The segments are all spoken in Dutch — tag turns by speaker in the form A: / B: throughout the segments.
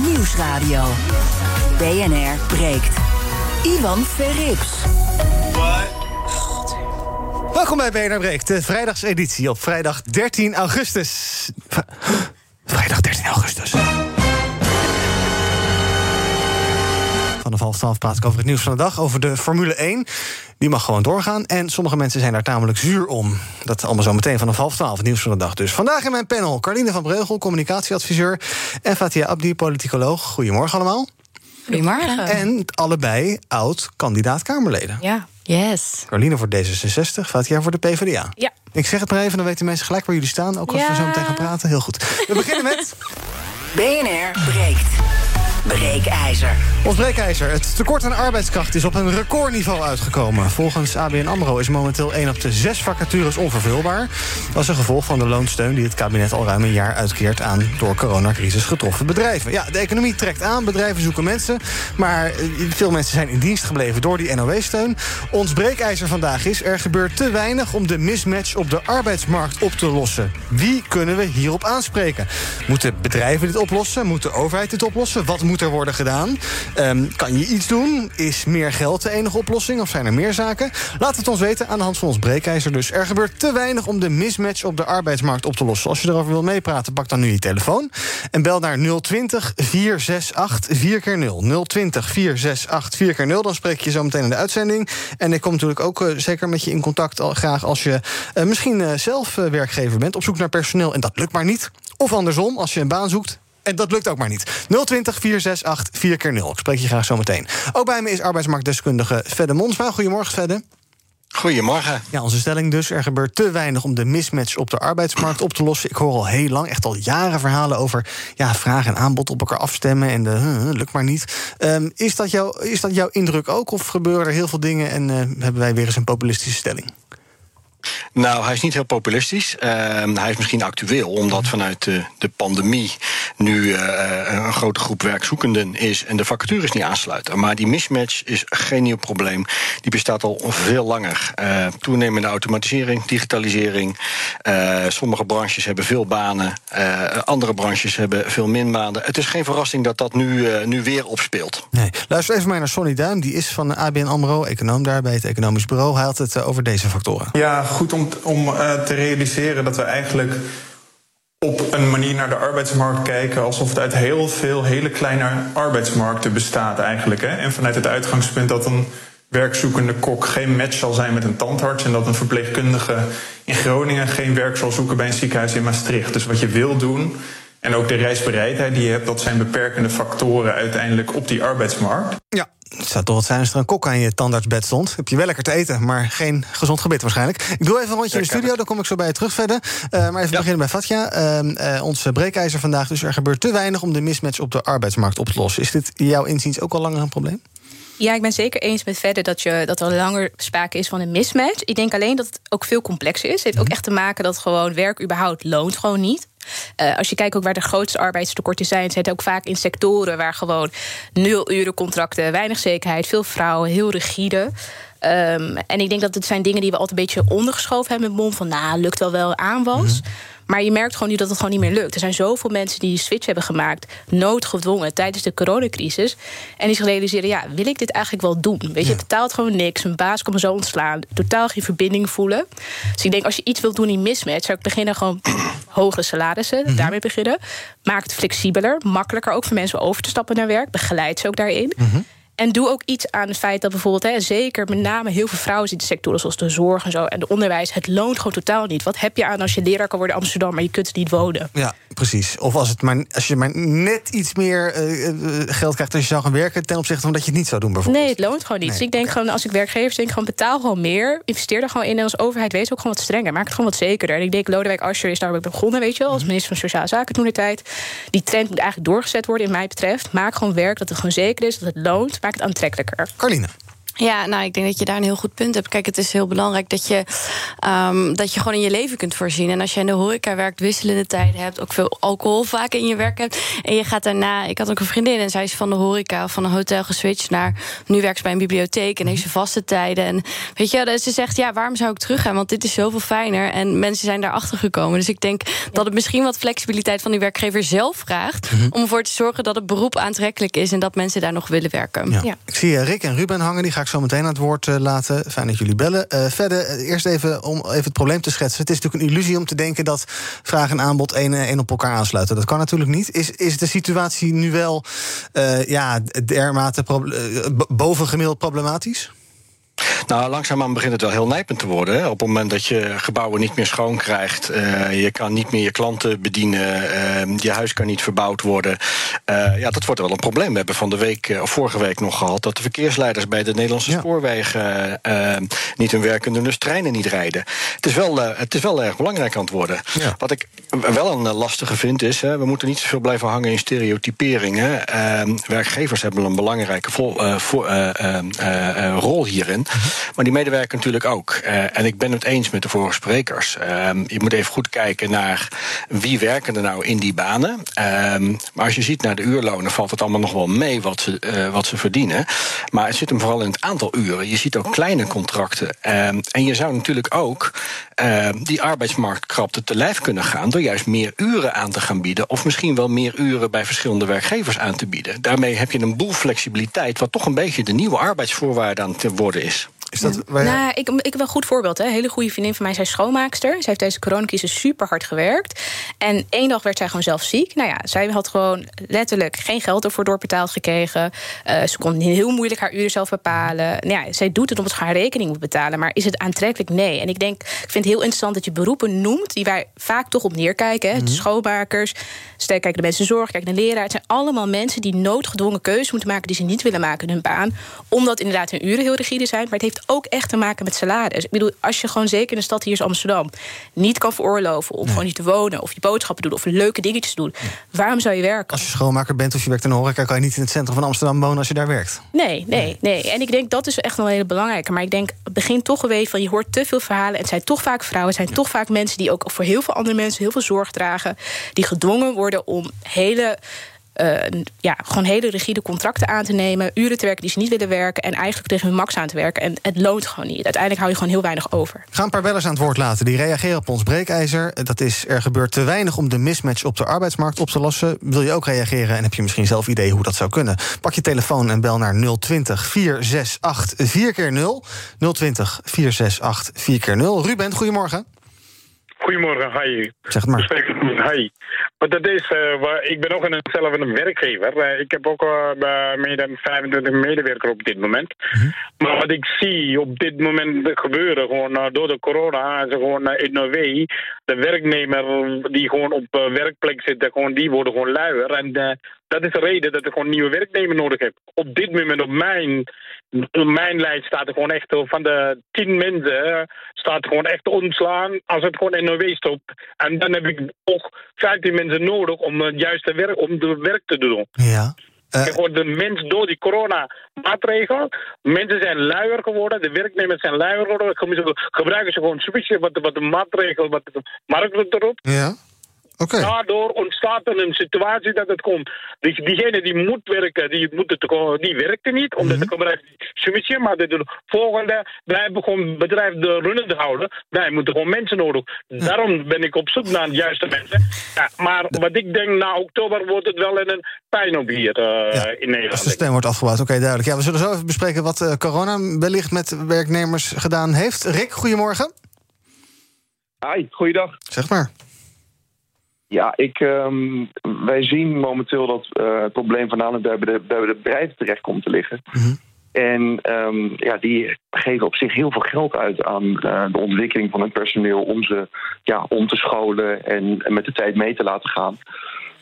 A: Nieuwsradio. BNR breekt. Ivan Verrips.
B: Welkom bij BNR Breekt, de vrijdagseditie op vrijdag 13 augustus. Vrijdag 13 augustus. Vanaf half twaalf praat ik over het nieuws van de dag, over de Formule 1. Die mag gewoon doorgaan en sommige mensen zijn daar tamelijk zuur om. Dat allemaal zo meteen vanaf half twaalf, het nieuws van de dag dus. Vandaag in mijn panel Carline van Breugel, communicatieadviseur... en Fatia Abdi, politicoloog. Goedemorgen allemaal.
C: Goedemorgen.
B: En allebei oud-kandidaat-Kamerleden.
C: Ja, yes.
B: Carline voor D66, Fatia voor de PvdA.
C: Ja.
B: Ik zeg het maar even, dan weten mensen gelijk waar jullie staan. Ook als
C: Ja.
B: we zo meteen gaan praten. Heel goed. We beginnen met
A: BNR breekt. Breekijzer.
B: ons breekijzer. Het tekort aan arbeidskracht is op een recordniveau uitgekomen. Volgens ABN AMRO is momenteel 1 op de 6 vacatures onvervulbaar. Dat is een gevolg van de loonsteun die het kabinet al ruim een jaar uitkeert... aan door coronacrisis getroffen bedrijven. Ja, de economie trekt aan, bedrijven zoeken mensen... maar eh, veel mensen zijn in dienst gebleven door die NOW-steun. Ons breekijzer vandaag is... er gebeurt te weinig om de mismatch op de arbeidsmarkt op te lossen. Wie kunnen we hierop aanspreken? Moeten bedrijven dit oplossen? Moet de overheid dit oplossen? Wat er worden gedaan? Ehm, kan je iets doen? Is meer geld de enige oplossing? Of zijn er meer zaken? Laat het ons weten aan de hand van ons breekijzer. Dus er gebeurt te weinig om de mismatch op de arbeidsmarkt op te lossen. Als je erover wil meepraten, pak dan nu je telefoon. En bel naar 020 468 4 keer 0 020 468 4 keer 0 Dan spreek je zo meteen in de uitzending. En ik kom natuurlijk ook eh, zeker met je in contact... al graag als je eh, misschien eh, zelf werkgever bent... op zoek naar personeel en dat lukt maar niet. Of andersom, als je een baan zoekt... En dat lukt ook maar niet. 020 468 4 keer 0 Ik spreek je graag zo meteen. Ook bij me is arbeidsmarktdeskundige Fedde Monsma. Goedemorgen, Fedde.
D: Goedemorgen.
B: Ja, onze stelling dus. Er gebeurt te weinig om de mismatch op de arbeidsmarkt op te lossen. Ik hoor al heel lang, echt al jaren verhalen over ja, vraag en aanbod op elkaar afstemmen. En de lukt maar niet. Ehm, is, dat jouw, is dat jouw indruk ook? Of gebeuren er heel veel dingen en eh, hebben wij weer eens een populistische stelling?
D: Nou, hij is niet heel populistisch. Ehm, hij is misschien actueel, omdat vanuit de, de pandemie nu eh, een grote groep werkzoekenden is en de vacatures niet aansluiten. Maar die mismatch is geen nieuw probleem. Die bestaat al veel langer. Eh, toenemende automatisering, digitalisering. Eh, sommige branches hebben veel banen, eh, andere branches hebben veel min banen. Het is geen verrassing dat dat nu, eh, nu weer opspeelt.
B: Nee. Luister even maar naar Sonny Duim. Die is van ABN AMRO, econoom daar bij het Economisch Bureau. Hij had het eh, over deze factoren.
E: Ja, goed om, om eh, te realiseren dat we eigenlijk op een manier naar de arbeidsmarkt kijken alsof het uit heel veel hele kleine arbeidsmarkten bestaat eigenlijk. Hè? En vanuit het uitgangspunt dat een werkzoekende kok geen match zal zijn met een tandarts en dat een verpleegkundige in Groningen geen werk zal zoeken bij een ziekenhuis in Maastricht. Dus wat je wil doen en ook de reisbereidheid die je hebt, dat zijn beperkende factoren uiteindelijk op die arbeidsmarkt.
B: Ja, het zou toch wat zijn als er een kok aan je tandartsbed stond. Heb je wel lekker te eten, maar geen gezond gebit waarschijnlijk. Ik doe even een rondje in de studio, dan kom ik zo bij je terug verder. Eh, maar even beginnen bij Fatja. Uh, uh, ons breekijzer vandaag. Dus er gebeurt te weinig om de mismatch op de arbeidsmarkt op te lossen. Is dit jouw inziens ook al langer een probleem?
C: Ja, ik ben zeker eens met verder dat, je, dat er langer sprake is van een mismatch. Ik denk alleen dat het ook veel complexer is. Het heeft ook echt te maken dat gewoon werk überhaupt loont gewoon niet. Uh, als je kijkt ook waar de grootste arbeidstekorten zijn, zijn het ook vaak in sectoren waar gewoon nul uren contracten, weinig zekerheid, veel vrouwen, heel rigide. Um, en ik denk dat het zijn dingen die we altijd een beetje ondergeschoven hebben met mond van, nou, lukt wel wel aanwas. Mm -hmm. Maar je merkt gewoon nu dat het gewoon niet meer lukt. Er zijn zoveel mensen die die switch hebben gemaakt, noodgedwongen tijdens de coronacrisis. En die zich realiseren: ja, wil ik dit eigenlijk wel doen? Weet je, het betaalt gewoon niks. Mijn baas kan me zo ontslaan. Totaal geen verbinding voelen. Dus ik denk, als je iets wilt doen in mismatch, zou ik beginnen gewoon hogere salarissen. Mm -hmm. Daarmee beginnen. Maak het flexibeler, makkelijker ook voor mensen over te stappen naar werk. Begeleid ze ook daarin. Mm -hmm. En doe ook iets aan het feit dat bijvoorbeeld, hè, zeker met name heel veel vrouwen in sectoren zoals de zorg en zo en de onderwijs. Het loont gewoon totaal niet. Wat heb je aan als je leraar kan worden in Amsterdam, maar je kunt niet wonen?
B: Ja, precies. Of als, het maar, als je maar net iets meer uh, geld krijgt als je zou gaan werken ten opzichte van dat je het niet zou doen, bijvoorbeeld.
C: Nee, het loont gewoon niet. Nee, dus ik denk okay. gewoon, als ik werkgever denk, gewoon betaal gewoon meer. Investeer er gewoon in. En als overheid wees ook gewoon wat strenger. Maak het gewoon wat zekerder. En ik denk, Lodewijk Asscher is daar begonnen, weet je wel, als minister van Sociale Zaken toen de tijd. Die trend moet eigenlijk doorgezet worden, in mij betreft. Maak gewoon werk dat het gewoon zeker is, dat het loont. Aantrekkelijker.
B: Carline.
F: Ja, nou, ik denk dat je daar een heel goed punt hebt. Kijk, het is heel belangrijk dat je, um, dat je gewoon in je leven kunt voorzien. En als je in de horeca werkt, wisselende tijden hebt, ook veel alcohol vaak in je werk hebt. En je gaat daarna. Ik had ook een vriendin en zij is van de horeca of van een hotel geswitcht naar. Nu werkt ze bij een bibliotheek en heeft ze vaste tijden. En weet je, ze zegt: ja, waarom zou ik teruggaan? Want dit is zoveel fijner. En mensen zijn daarachter gekomen. Dus ik denk dat het misschien wat flexibiliteit van die werkgever zelf vraagt. Mhm. om ervoor te zorgen dat het beroep aantrekkelijk is en dat mensen daar nog willen werken.
B: Ja. Ik zie eh, Rick en Ruben hangen, die ga ik zo meteen aan het woord eh, laten. Fijn dat jullie bellen. Uh, verder, eh, eerst even om even het probleem te schetsen. Het is natuurlijk een illusie om te denken dat vraag en aanbod één, één op elkaar aansluiten. Dat kan natuurlijk niet. Is, is de situatie nu wel ja, dermate bovengemiddeld problematisch?
D: Nou, langzaamaan begint het wel heel nijpend te worden. Hè. Op het moment dat je gebouwen niet meer schoon krijgt, uh, je kan niet meer je klanten bedienen, uh, je huis kan niet verbouwd worden. Uh, ja, dat wordt wel een probleem. We hebben van de week, of vorige week nog gehad, dat de verkeersleiders bij de Nederlandse ja. spoorwegen niet hun werkende dus treinen niet rijden. Het is wel, het is wel erg belangrijk aan het worden. Ja. Wat ik wel een lastige vind is, hè, we moeten niet zoveel blijven hangen in stereotyperingen. Ehm, werkgevers hebben een belangrijke vol, voor, rol hierin. Maar die medewerker natuurlijk ook. Uh, en ik ben het eens met de vorige sprekers. Uh, je moet even goed kijken naar wie werken er nou in die banen. Uh, maar als je ziet naar de uurlonen, valt het allemaal nog wel mee wat ze, uh, wat ze verdienen. Maar het zit hem vooral in het aantal uren. Je ziet ook kleine contracten. Ehm, en je zou natuurlijk ook die arbeidsmarktkrapte te lijf kunnen gaan door juist meer uren aan te gaan bieden. Of misschien wel meer uren bij verschillende werkgevers aan te bieden. Daarmee heb je een boel flexibiliteit, wat toch een beetje de nieuwe arbeidsvoorwaarde aan te worden is.
C: Is dat waar nou, ik, ik heb een goed voorbeeld. Hè. Een hele goede vriendin van mij, zij is schoonmaakster. Zij heeft deze coronacrisis super hard gewerkt. En één dag werd zij gewoon zelf ziek. Nou ja, zij had gewoon letterlijk geen geld ervoor doorbetaald gekregen. Uh, ze kon heel moeilijk haar uren zelf bepalen. Nou ja, zij doet het omdat ze haar rekening moet betalen. Maar is het aantrekkelijk? Nee. En ik denk, ik vind het heel interessant dat je beroepen noemt... die wij vaak toch op neerkijken. Hè. Mm Schoonmakers, stel, kijk naar mensen zorg, kijk naar leraar. Het zijn allemaal mensen die noodgedwongen keuzes moeten maken... die ze niet willen maken in hun baan. Omdat inderdaad hun uren heel rigide zijn. Maar het heeft ook echt te maken met salaris. Ik bedoel, als je gewoon zeker in de stad hier is Amsterdam niet kan veroorloven om gewoon niet te wonen of je boodschappen doen of leuke dingetjes te doen, waarom zou je werken?
B: Als je schoonmaker bent of je werkt in een horeca, kan je niet in het centrum van Amsterdam wonen als je daar werkt.
C: Nee, nee, nee. En ik denk dat is echt wel een hele belangrijke. Maar ik denk, het begint toch geweest van je hoort te veel verhalen. En het zijn toch vaak vrouwen, het zijn toch vaak mensen die ook voor heel veel andere mensen heel veel zorg dragen, die gedwongen worden om hele uh, ja, gewoon hele rigide contracten aan te nemen, uren te werken die ze niet willen werken en eigenlijk tegen hun max aan te werken. En het loont gewoon niet. Uiteindelijk hou je gewoon heel weinig over.
B: Ik ga een paar bellers aan het woord laten. Die reageren op ons breekijzer. Dat is er gebeurt te weinig om de mismatch op de arbeidsmarkt op te lossen. Wil je ook reageren en heb je misschien zelf idee hoe dat zou kunnen? Pak je telefoon en bel naar 020 468 4 keer 0 020 468 4 keer 0 Ruben, goedemorgen.
G: Goedemorgen, hi.
B: Zeg maar.
G: Hi. Want dat is, uh, ik ben ook een, zelf een werkgever. Uh, ik heb ook uh, meer dan 25 medewerkers op dit moment. Mm -hmm. Maar wat ik zie op dit moment gebeuren, gewoon door de corona, ze gewoon in Noorwegen, de werknemer die gewoon op werkplek zitten, gewoon, die worden gewoon luier. En dat is de reden dat ik gewoon nieuwe werknemer nodig heb. Op dit moment op mijn, op mijn lijst staat er gewoon echt van de 10 mensen staat er gewoon echt ontslaan als het gewoon Noorwegen stopt. En dan heb ik nog 15 mensen nodig om het juiste werk, om de werk te doen.
B: Ja.
G: Uh, gewoon de mens door die corona-maatregelen. Mensen zijn luier geworden, de werknemers zijn luier geworden. Gebruiken ze gewoon switchen wat, wat de maatregelen, wat de markt erop.
B: Ja. Okay.
G: Daardoor ontstaat er een situatie dat het komt. Die, diegene die moet werken, die, moet het, die werkte niet, omdat mm -hmm. de bedrijf switchen. Maar de, volgende, wij hebben gewoon bedrijf de runnende houden. Wij moeten gewoon mensen nodig. Ja. Daarom ben ik op zoek naar de juiste mensen. Ja, maar wat ik denk, na oktober wordt het wel een pijn op hier uh, ja, in Nederland.
B: Als de stem wordt afgebouwd, oké, okay, duidelijk. Ja, we zullen zo even bespreken wat uh, corona wellicht met werknemers gedaan heeft. Rick, goedemorgen.
H: Hi, goeiedag.
B: Zeg maar.
H: Ja, ik, um, wij zien momenteel dat uh, het probleem voornamelijk bij de, bij de bedrijven terecht komt te liggen. Mm -hmm. En um, ja, die geven op zich heel veel geld uit aan uh, de ontwikkeling van hun personeel om ze ja, om te scholen en, en met de tijd mee te laten gaan.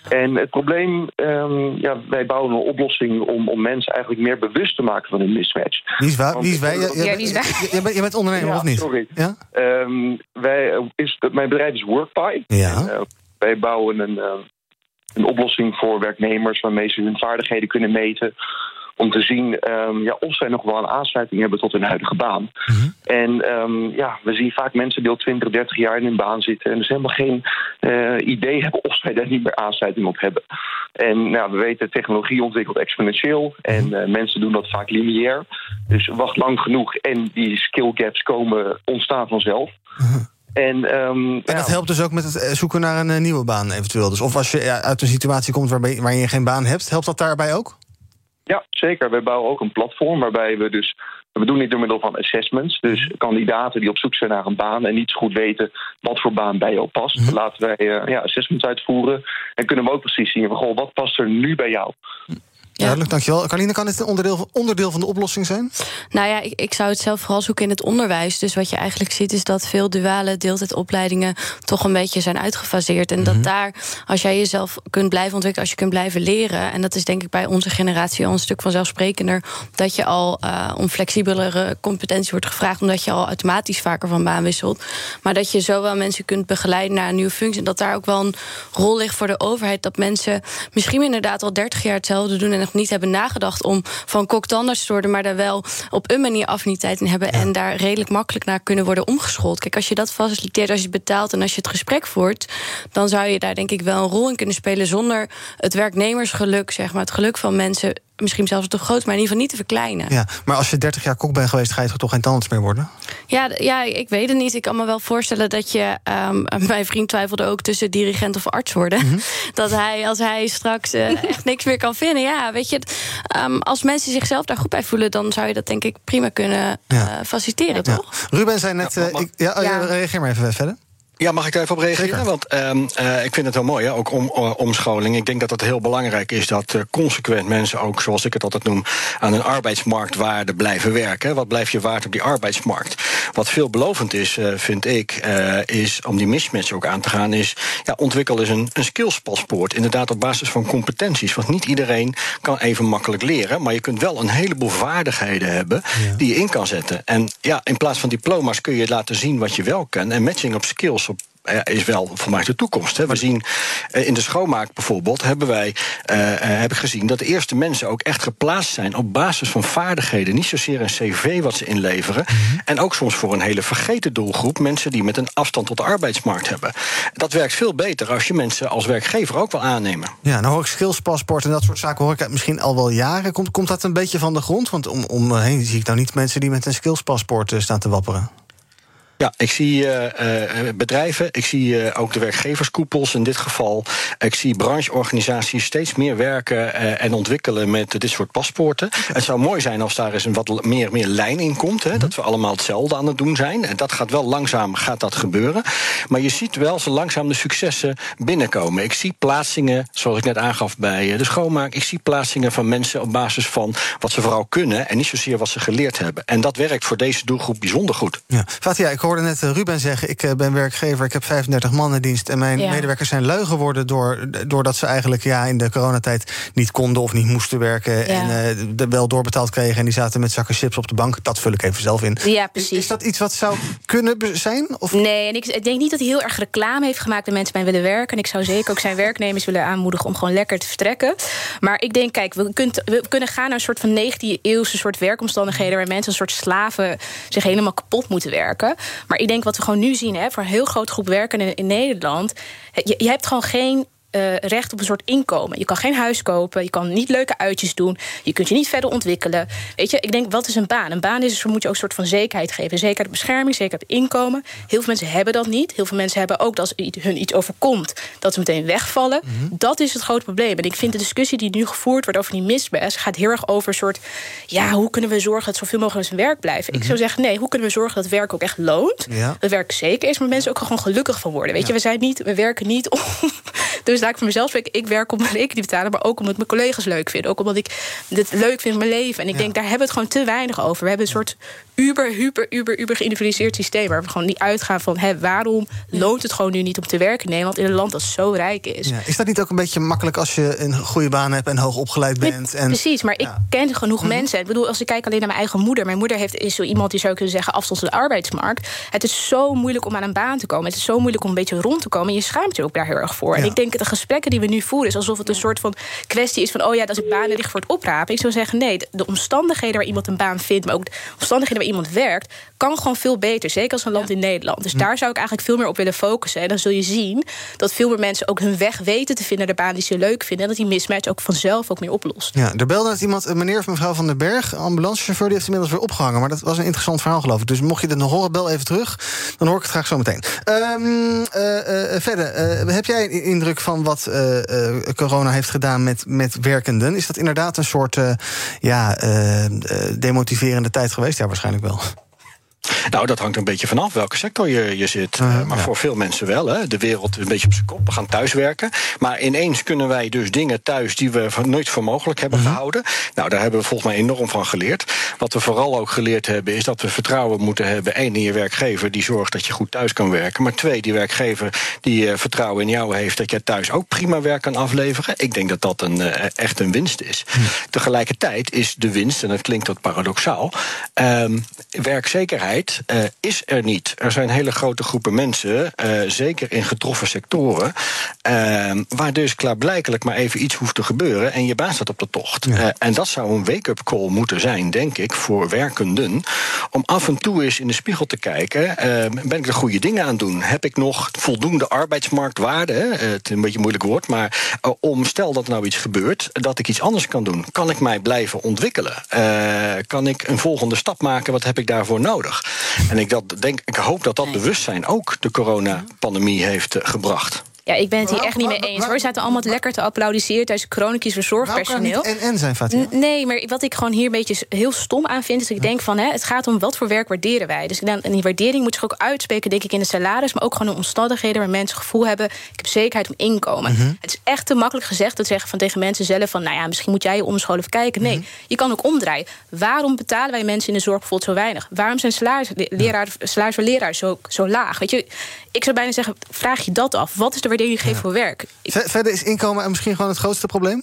H: En het probleem, um, ja, wij bouwen een oplossing om, om mensen eigenlijk meer bewust te maken van hun mismatch.
B: Wie is, waar, wie is wij? Je, ja, wie is wij? Je, bent, je bent ondernemer
H: ja,
B: of niet?
H: Sorry.
B: Ja?
H: Um, wij, is, mijn bedrijf is WorkPy.
B: Ja.
H: En, uh, wij bouwen een, uh, een oplossing voor werknemers waarmee ze hun vaardigheden kunnen meten. Om te zien ehm, ja, of zij nog wel een aansluiting hebben tot hun huidige baan. En ehm, ja, we zien vaak mensen die al 20, 30 jaar in hun baan zitten. En dus helemaal geen eh, idee hebben of zij daar niet meer aansluiting op hebben. En nou, we weten, technologie ontwikkelt exponentieel. En eh, mensen doen dat vaak lineair. Dus wacht lang genoeg en die skill gaps komen ontstaan vanzelf. En, ehm,
B: En dat helpt dus ook met het eh, zoeken naar een eh, nieuwe baan eventueel. Dus of als je uit een situatie komt waarbij, waarin je geen baan hebt, helpt dat daarbij ook?
H: Ja, zeker. Wij bouwen ook een platform waarbij we dus. We doen dit door middel van assessments. Dus kandidaten die op zoek zijn naar een baan en niet zo goed weten wat voor baan bij jou past. Laten wij eh, ja, assessments uitvoeren. En kunnen we ook precies zien van goh, wat past er nu bij jou?
B: Duidelijk, dankjewel. Carline, kan dit een onderdeel, onderdeel van de oplossing zijn?
F: Nou ja, ik, ik zou het zelf vooral zoeken in het onderwijs. Dus wat je eigenlijk ziet is dat veel duale deeltijdopleidingen toch een beetje zijn uitgefaseerd. En
B: Mhm.
F: dat daar, als jij jezelf kunt blijven ontwikkelen, als je kunt blijven leren. En dat is denk ik bij onze generatie al een stuk vanzelfsprekender. Dat je al eh, om flexibelere competentie wordt gevraagd, omdat je al automatisch vaker van baan wisselt. Maar dat je zowel mensen kunt begeleiden naar een nieuwe functie. En dat daar ook wel een rol ligt voor de overheid. Dat mensen misschien inderdaad al 30 jaar hetzelfde doen en nog niet hebben nagedacht om van kok tot anders te worden, maar daar wel op een manier affiniteit in hebben en daar redelijk makkelijk naar kunnen worden omgeschoold. Kijk, als je dat faciliteert, als je het betaalt en als je het gesprek voert, dan zou je daar denk ik wel een rol in kunnen spelen zonder het werknemersgeluk, zeg maar, het geluk van mensen misschien zelfs te groot, maar in ieder geval niet te verkleinen.
B: Ja, maar als je 30 jaar kok bent geweest, ga je toch geen tandarts meer worden?
F: Ja, ja, ik weet het niet. Ik kan me wel voorstellen dat je. ehm, mijn vriend twijfelde ook tussen dirigent of arts worden.
B: Mhm.
F: Dat hij, als hij straks eh, echt niks meer kan vinden. Ja, weet je, ehm, als mensen zichzelf daar goed bij voelen, dan zou je dat denk ik prima kunnen eh, faciliteren,
B: Ja.
F: toch?
B: Ruben zei net... eh, ik- ja, oh, ja,
F: Ja.
B: reageer maar even verder.
D: Ja, mag ik daar even op reageren?
B: Zeker.
D: Want ehm, eh, ik vind het wel mooi, hè? ook om, omscholing. Ik denk dat het heel belangrijk is dat eh, consequent mensen ook, zoals ik het altijd noem, aan een arbeidsmarktwaarde blijven werken. Wat blijf je waard op die arbeidsmarkt? Wat veelbelovend is, eh, vind ik, is om die mismatch ook aan te gaan, is ja, ontwikkel eens een, een skillspaspoort. Inderdaad, op basis van competenties. Want niet iedereen kan even makkelijk leren, maar je kunt wel een heleboel vaardigheden hebben die je in kan zetten. En ja, in plaats van diploma's kun je laten zien wat je wel kan. En matching op skills op is wel voor mij de toekomst. Hè. We zien eh, in de schoonmaak bijvoorbeeld, hebben wij eh, eh, heb ik gezien dat de eerste mensen ook echt geplaatst zijn op basis van vaardigheden. Niet zozeer een cv wat ze inleveren. En ook soms voor een hele vergeten doelgroep, mensen die met een afstand tot de arbeidsmarkt hebben. Dat werkt veel beter als je mensen als werkgever ook wil aannemen.
B: Ja, nou hoor ik skillspaspoort en dat soort zaken hoor ik misschien al wel jaren. Komt, komt dat een beetje van de grond? Want om, om me heen zie ik nou niet mensen die met een skillspaspoort staan te wapperen.
D: Ja, ik zie eh, eh, bedrijven, ik zie eh, ook de werkgeverskoepels in dit geval. Ik zie brancheorganisaties steeds meer werken en ontwikkelen met dit soort paspoorten. Het zou mooi zijn als daar eens een wat meer, meer lijn in komt. Hè, dat we allemaal hetzelfde aan het doen zijn. En dat gaat wel langzaam gaat dat gebeuren. Maar je ziet wel zo langzaam de successen binnenkomen. Ik zie plaatsingen, zoals ik net aangaf bij de schoonmaak. Ik zie plaatsingen van mensen op basis van wat ze vooral kunnen en niet zozeer wat ze geleerd hebben. En dat werkt voor deze doelgroep bijzonder goed.
B: Ja. Fatia, ik hoorde net eh, Ruben zeggen... ik eh, ben werkgever, ik heb 35 man in dienst... en mijn
F: Ja.
B: medewerkers zijn lui geworden... Door, doordat ze eigenlijk ja, in de coronatijd niet konden of niet moesten werken...
C: Ja.
B: en eh, de wel doorbetaald kregen... en die zaten met zakken chips op de bank. Dat vul ik even zelf in.
C: Ja,
B: Is,
C: precies.
B: is dat iets wat zou kunnen zijn? Of
C: Nee, en ik, denk niet dat hij heel erg reclame heeft gemaakt dat mensen bij willen werken. En ik zou zeker ook zijn werknemers willen aanmoedigen om gewoon lekker te vertrekken. Maar ik denk, kijk, we, kunt, we kunnen gaan naar een soort van 19e-eeuwse soort werkomstandigheden. waar mensen een soort slaven zich helemaal kapot moeten werken. Maar ik denk wat we gewoon nu zien, hè, voor een heel grote groep werkenden in Nederland. Je hebt gewoon geen eh, recht op een soort inkomen. Je kan geen huis kopen, je kan niet leuke uitjes doen, je kunt je niet verder ontwikkelen. Weet je, ik denk, wat is een baan? Een baan is dus, moet je ook een soort van zekerheid geven. Zekerheid bescherming, zekerheid inkomen. Heel veel mensen hebben dat niet. Heel veel mensen hebben ook dat als hun iets overkomt, dat ze meteen wegvallen. Dat is het grote probleem. En ik vind de discussie die nu gevoerd wordt over die misbest, gaat heel erg over een soort, ja, hoe kunnen we zorgen dat zoveel mogelijk zijn werk blijven? Ik zou zeggen, nee, hoe kunnen we zorgen dat werk ook echt loont?
B: Ja.
C: Dat werk zeker is, maar mensen ook gewoon gelukkig van worden. Weet je, we zijn niet, we werken niet om. Dus laat ik voor mezelf. Ik werk om mijn rekening te betalen, maar ook omdat mijn collega's leuk vinden. Ook omdat ik dit leuk vind in mijn leven. En ik denk, daar hebben we het gewoon te weinig over. We hebben een soort uber, huber, uber, uber geïndividualiseerd systeem. Waar we gewoon niet uitgaan van hè, waarom loont het gewoon nu niet om te werken in Nederland in een land dat zo rijk is.
B: ja, is dat niet ook een beetje makkelijk als je een goede baan hebt... en hoog opgeleid bent? En,
C: Precies, maar ik ken genoeg mensen. Ik bedoel, als ik kijk alleen naar mijn eigen moeder. Mijn moeder heeft, is zo iemand die zou kunnen zeggen afstand van de arbeidsmarkt. Het is zo moeilijk om aan een baan te komen. Het is zo moeilijk om een beetje rond te komen. En je schaamt je ook daar heel erg voor. En ik denk, de gesprekken die we nu voeren... is alsof het een soort van kwestie is van... oh ja, dat is banen dicht voor het oprapen. Ik zou zeggen, nee, de, de omstandigheden waar iemand een baan vindt... maar ook de omstandigheden waar iemand werkt... kan gewoon veel beter, zeker als een land in Nederland. Dus daar zou ik eigenlijk veel meer op willen focussen. En dan zul je zien dat veel meer mensen ook hun weg weten te vinden... naar de baan die ze leuk vinden... en dat die mismatch ook vanzelf ook meer oplost.
B: Ja, er belde net iemand, een meneer of mevrouw van den Berg... ambulancechauffeur, die heeft inmiddels weer opgehangen. Maar dat was een interessant verhaal, geloof ik. Dus mocht je dit nog horen, bel even terug. Dan hoor ik het graag zo meteen. Ehm, eh, eh, verder, eh, heb jij een indruk van wat eh, eh, corona heeft gedaan met, met werkenden? Is dat inderdaad een soort eh, ja, demotiverende tijd geweest? Ja, waarschijnlijk wel.
D: Nou, dat hangt een beetje vanaf welke sector je, je zit. Uh, maar ja. voor veel mensen wel. Hè. De wereld is een beetje op zijn kop. We gaan thuiswerken. Maar ineens kunnen wij dus dingen thuis die we nooit voor mogelijk hebben mm-hmm. gehouden. Nou, daar hebben we volgens mij enorm van geleerd. Wat we vooral ook geleerd hebben, is dat we vertrouwen moeten hebben. één, in je werkgever die zorgt dat je goed thuis kan werken. Maar twee, die werkgever die uh, vertrouwen in jou heeft dat jij thuis ook prima werk kan afleveren. Ik denk dat dat een, uh, echt een winst is. Mm. Tegelijkertijd is de winst, en dat klinkt wat paradoxaal, um, werkzekerheid uh, is er niet. Er zijn hele grote groepen mensen, uh, zeker in getroffen sectoren, uh, waar dus klaarblijkelijk maar even iets hoeft te gebeuren en je baas staat op de tocht. Ja. en dat zou een wake-up call moeten zijn, denk ik, voor werkenden, om af en toe eens in de spiegel te kijken: ben ik de goede dingen aan het doen? Heb ik nog voldoende arbeidsmarktwaarde? het is een beetje een moeilijk woord, maar om stel dat er nou iets gebeurt, dat ik iets anders kan doen. Kan ik mij blijven ontwikkelen? kan ik een volgende stap maken? Wat heb ik daarvoor nodig? En ik, dat denk, ik hoop dat dat bewustzijn ook de coronapandemie heeft uh, gebracht.
C: Ja, ik ben het hier echt niet mee eens hoor. Zaten allemaal lekker te applaudisseren tijdens chronisch verzorgpersoneel.
B: En en zijn, Fatima.
C: Nee, maar wat ik gewoon hier een beetje heel stom aan vind, is dat ik denk van hè, het gaat om wat voor werk waarderen wij. Dus en die waardering moet zich ook uitspreken, denk ik, in de salaris, maar ook gewoon in omstandigheden waar mensen het gevoel hebben: ik heb zekerheid om inkomen. Mm-hmm. Het is echt te makkelijk gezegd te zeggen van tegen mensen zelf van, nou ja, misschien moet jij je omscholen of kijken. Nee, mm-hmm. je kan ook omdraaien. Waarom betalen wij mensen in de zorg bijvoorbeeld zo weinig? Waarom zijn salaris, leraar, salaris voor leraars zo, zo laag? Weet je, ik zou bijna zeggen, vraag je dat af. Wat is de waardering die geeft voor werk?
B: Verder is inkomen misschien gewoon het grootste probleem?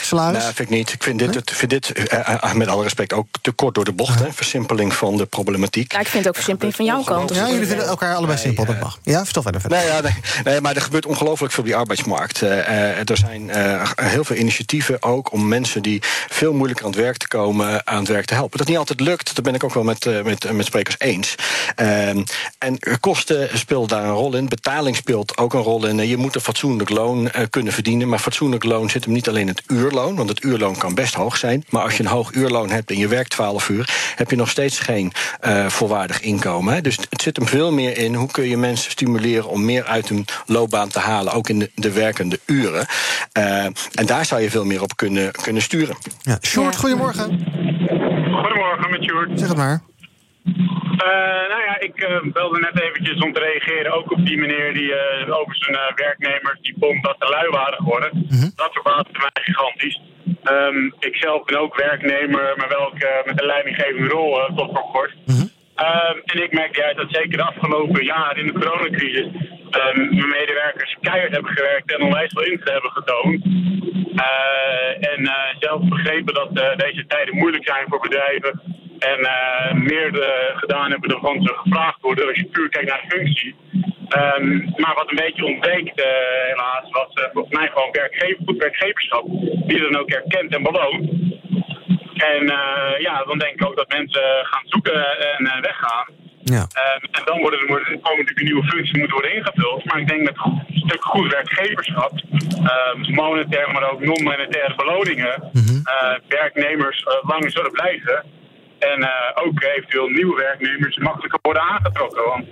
B: Salaris?
D: Nee, vind ik niet. Ik vind dit, het, vind dit uh, met alle respect ook te kort door de bocht. Ja. Versimpeling van de problematiek.
C: Ja, ik vind het ook versimpeling van jouw kant.
B: Ja, jullie vinden elkaar allebei simpel, dat mag. Ja, vertel verder. verder.
D: Nee, ja, nee, nee, maar er gebeurt ongelooflijk veel op die arbeidsmarkt. Uh, er zijn uh, heel veel initiatieven ook om mensen die veel moeilijker aan het werk te komen, aan het werk te helpen. Dat niet altijd lukt, dat ben ik ook wel met, met, met sprekers eens. Ehm, en kosten speelt daar een rol in. Betaling speelt ook een rol in. Je moet een fatsoenlijk loon kunnen verdienen. Maar fatsoenlijk loon zit hem niet alleen in het uur uurloon, want het uurloon kan best hoog zijn. Maar als je een hoog uurloon hebt en je werkt 12 uur, heb je nog steeds geen uh, volwaardig inkomen. Hè? Dus het zit hem veel meer in hoe kun je mensen stimuleren om meer uit hun loopbaan te halen, ook in de, de werkende uren. Uh, en daar zou je veel meer op kunnen, kunnen sturen.
B: Ja. Short, goedemorgen.
I: Goedemorgen, met Sjoerd.
B: Zeg het maar.
I: Uh, nou ja, ik uh, belde net eventjes om te reageren ook op die meneer die uh, over zijn werknemers die vond dat ze lui waren geworden. Mm-hmm. Dat verbaasde mij gigantisch. Um, ik zelf ben ook werknemer, maar wel met een leidinggevende rol tot voor kort. Mm-hmm. Um, en ik merk juist dat zeker de afgelopen jaren in de coronacrisis um, mijn medewerkers keihard hebben gewerkt en onwijs veel inzet hebben getoond. Uh, en uh, zelf begrepen dat uh, deze tijden moeilijk zijn voor bedrijven. En meer gedaan hebben dan van ze gevraagd worden als je puur kijkt naar de functie. Um, maar wat een beetje ontbreekt, helaas, was volgens mij gewoon werkgever, goed werkgeverschap. Die dan ook erkent en beloont. En ja, dan denk ik ook dat mensen gaan zoeken en weggaan.
B: Ja.
I: Uh, en dan worden er komen natuurlijk nieuwe functies moeten worden ingevuld. Maar ik denk met een stuk goed werkgeverschap, monetair, maar ook non-monetaire beloningen, mm-hmm. werknemers langer zullen blijven. En ook eventueel nieuwe werknemers makkelijker worden aangetrokken. Want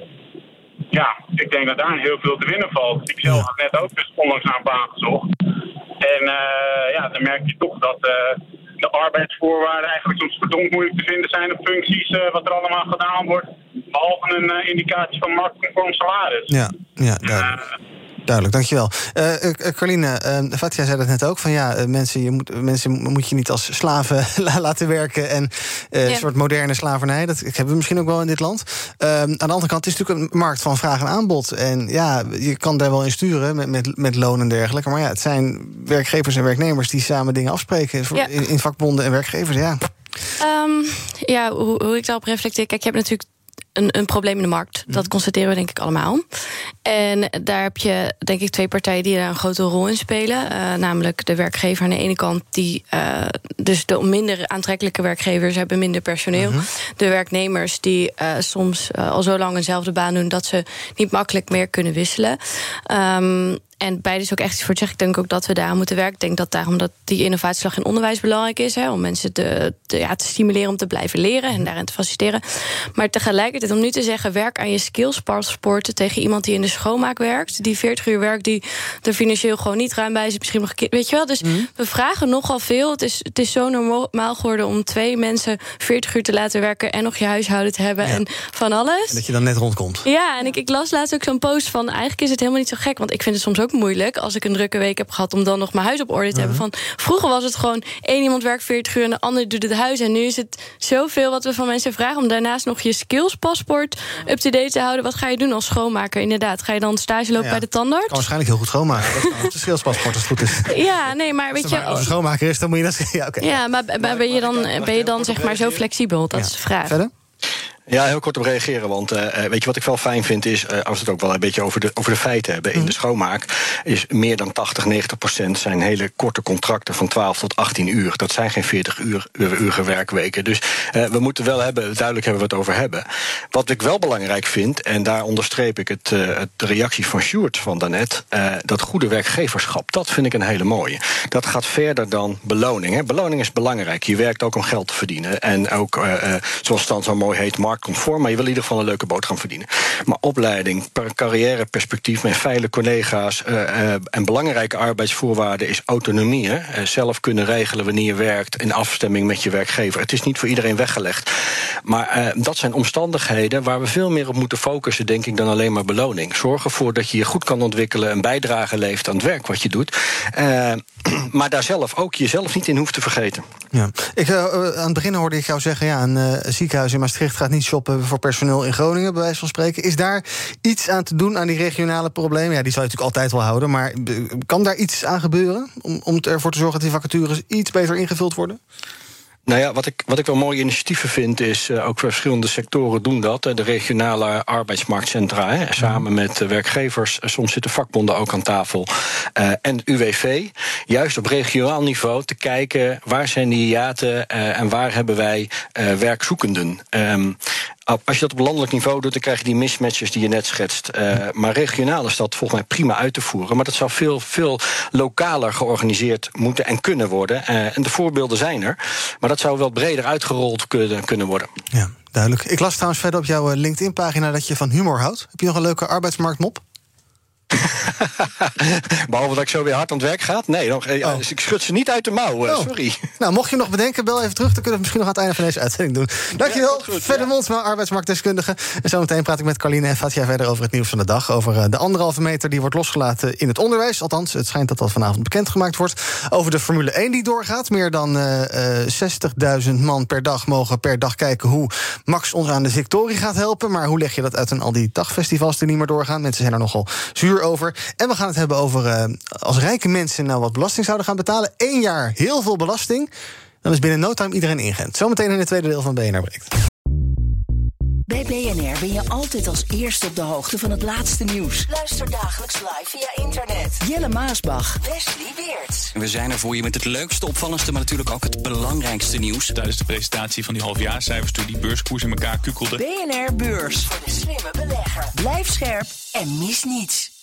I: ja, ik denk dat daar heel veel te winnen valt. Ik zelf heb net ook dus onlangs naar een baan gezocht. En ja, dan merk je toch dat de arbeidsvoorwaarden eigenlijk soms verdomd moeilijk te vinden zijn op functies uh, wat er allemaal gedaan wordt. Behalve een uh, indicatie van marktconform salaris.
B: Ja, ja duidelijk. Uh, Duidelijk, dankjewel. Uh, Carline, uh, Fatia zei dat net ook. Van ja, mensen, je moet, mensen moet je niet als slaven laten werken. En uh, ja. een soort moderne slavernij. Dat hebben we misschien ook wel in dit land. aan de andere kant, het is natuurlijk een markt van vraag en aanbod. En ja, je kan daar wel in sturen met, met, met loon en dergelijke. Maar ja, het zijn werkgevers en werknemers die samen dingen afspreken. Ja. In, in, vakbonden en werkgevers, ja.
F: Um, ja, hoe, hoe ik daarop reflecteer. Kijk, je hebt natuurlijk een, een probleem in de markt. Dat constateren we denk ik allemaal. En daar heb je denk ik twee partijen die daar een grote rol in spelen. Uh, namelijk de werkgever aan de ene kant, die uh, dus de minder aantrekkelijke werkgevers hebben minder personeel. Uh -huh. De werknemers die uh, soms al zo lang eenzelfde baan doen dat ze niet makkelijk meer kunnen wisselen. Um, en beide is ook echt iets voor het zeggen. Ik denk ook dat we daar moeten werken. Ik denk dat daarom dat die innovatieslag in onderwijs belangrijk is. Hè, om mensen te, te, ja, te stimuleren om te blijven leren en daarin te faciliteren. Maar tegelijkertijd om nu te zeggen, werk aan je skills paspoorten tegen iemand die in de schoonmaak werkt. Die 40 uur werkt, die er financieel gewoon niet ruim bij is. Misschien nog weet je wel. Dus mm. we vragen nogal veel. Het is, het is zo normaal geworden om twee mensen 40 uur te laten werken en nog je huishouden te hebben ja. en van alles.
B: En dat je dan net rondkomt.
F: Ja, en ik, ik las laatst ook zo'n post van eigenlijk is het helemaal niet zo gek. Want ik vind het soms ook moeilijk als ik een drukke week heb gehad om dan nog mijn huis op orde te hebben. Van vroeger was het gewoon één iemand werkt 40 uur en de ander doet het huis. En nu is het zoveel wat we van mensen vragen om daarnaast nog je skillspaspoort up to date te houden. Wat ga je doen als schoonmaker? Inderdaad, ga je dan stage lopen ja, bij de tandarts?
B: Kan waarschijnlijk heel goed schoonmaken. Dat is de skillspaspoort als het goed is.
F: Ja, nee, maar weet je.
B: Als schoonmaker is, dan moet je dat. Ja, okay.
F: ja maar ben je dan, ben je dan zeg maar zo flexibel? Dat is de vraag.
B: Verder?
D: Ja, heel kort op reageren. Want uh, weet je wat ik wel fijn vind is, uh, als we het ook wel een beetje over de, over de feiten hebben. In de schoonmaak is meer dan 80, 90 procent zijn hele korte contracten van 12 tot 18 uur. Dat zijn geen 40 uur, uur werkweken. Dus uh, we moeten wel hebben, duidelijk hebben we het over hebben. Wat ik wel belangrijk vind, en daar onderstreep ik het, de reactie van Sjoerd van daarnet, dat goede werkgeverschap, dat vind ik een hele mooie. Dat gaat verder dan beloning. Hè. Beloning is belangrijk. Je werkt ook om geld te verdienen. En ook, zoals het dan zo mooi heet, marktconform, maar je wil in ieder geval een leuke boterham verdienen. Maar opleiding, carrièreperspectief met veilige collega's uh, uh, en belangrijke arbeidsvoorwaarden is autonomie. Uh, zelf kunnen regelen wanneer je werkt in afstemming met je werkgever. Het is niet voor iedereen weggelegd. Maar dat zijn omstandigheden waar we veel meer op moeten focussen, denk ik, dan alleen maar beloning. Zorg ervoor dat je je goed kan ontwikkelen, een bijdrage leeft aan het werk wat je doet. maar daar zelf ook jezelf niet in hoeft te vergeten.
B: Ja. Ik, aan het begin hoorde ik jou zeggen, ja, een ziekenhuis in Maastricht gaat niet shoppen voor personeel in Groningen, bij wijze van spreken. Is daar iets aan te doen aan die regionale problemen? Ja, die zal je natuurlijk altijd wel houden, maar kan daar iets aan gebeuren om, om ervoor te zorgen dat die vacatures iets beter ingevuld worden?
D: Nou ja, wat ik, wat ik wel mooie initiatieven vind, is uh, ook verschillende sectoren doen dat. De regionale arbeidsmarktcentra, hè, samen met uh, werkgevers. Soms zitten vakbonden ook aan tafel. Uh, en UWV, juist op regionaal niveau te kijken waar zijn die hiaten en waar hebben wij werkzoekenden. Um, als je dat op landelijk niveau doet, dan krijg je die mismatches die je net schetst. Uh, maar regionaal is dat volgens mij prima uit te voeren. Maar dat zou veel, veel lokaler georganiseerd moeten en kunnen worden. Uh, en de voorbeelden zijn er. Maar dat zou wel breder uitgerold kunnen, kunnen worden.
B: Ja, duidelijk. Ik las trouwens verder op jouw LinkedIn-pagina dat je van humor houdt. Heb je nog een leuke arbeidsmarktmop?
D: Behalve dat ik zo weer hard aan het werk ga? Nee, nog, oh. dus ik schud ze niet uit de mouw, oh. sorry.
B: Nou, mocht je nog bedenken, bel even terug. Dan kunnen we het misschien nog aan het einde van deze uitzending doen. Dankjewel, ja, Verder Mondsma, arbeidsmarktdeskundige. En zometeen praat ik met Carline en Fatja verder over het nieuws van de dag. Over eh, de anderhalve meter die wordt losgelaten in het onderwijs. Althans, het schijnt dat dat vanavond bekendgemaakt wordt. Over de Formule 1 die doorgaat. Meer dan uh, 60.000 man per dag mogen per dag kijken hoe Max ons aan de victorie gaat helpen. Maar hoe leg je dat uit aan al die dagfestivals die niet meer doorgaan? Mensen zijn er nogal zuur over. En we gaan het hebben over uh, als rijke mensen nou wat belasting zouden gaan betalen. Eén jaar heel veel belasting. Dan is binnen no time iedereen ingent. Zometeen in het tweede deel van BNR Breekt.
A: Bij BNR ben je altijd als eerste op de hoogte van het laatste nieuws. Luister dagelijks live via internet. Jelle Maasbach. Wesley Weert.
J: We zijn er voor je met het leukste, opvallendste, maar natuurlijk ook het belangrijkste nieuws.
K: Tijdens de presentatie van die halfjaarcijfers toen die beurskoers in elkaar kukkelde.
A: BNR Beurs. Voor de slimme belegger. Blijf scherp en mis niets.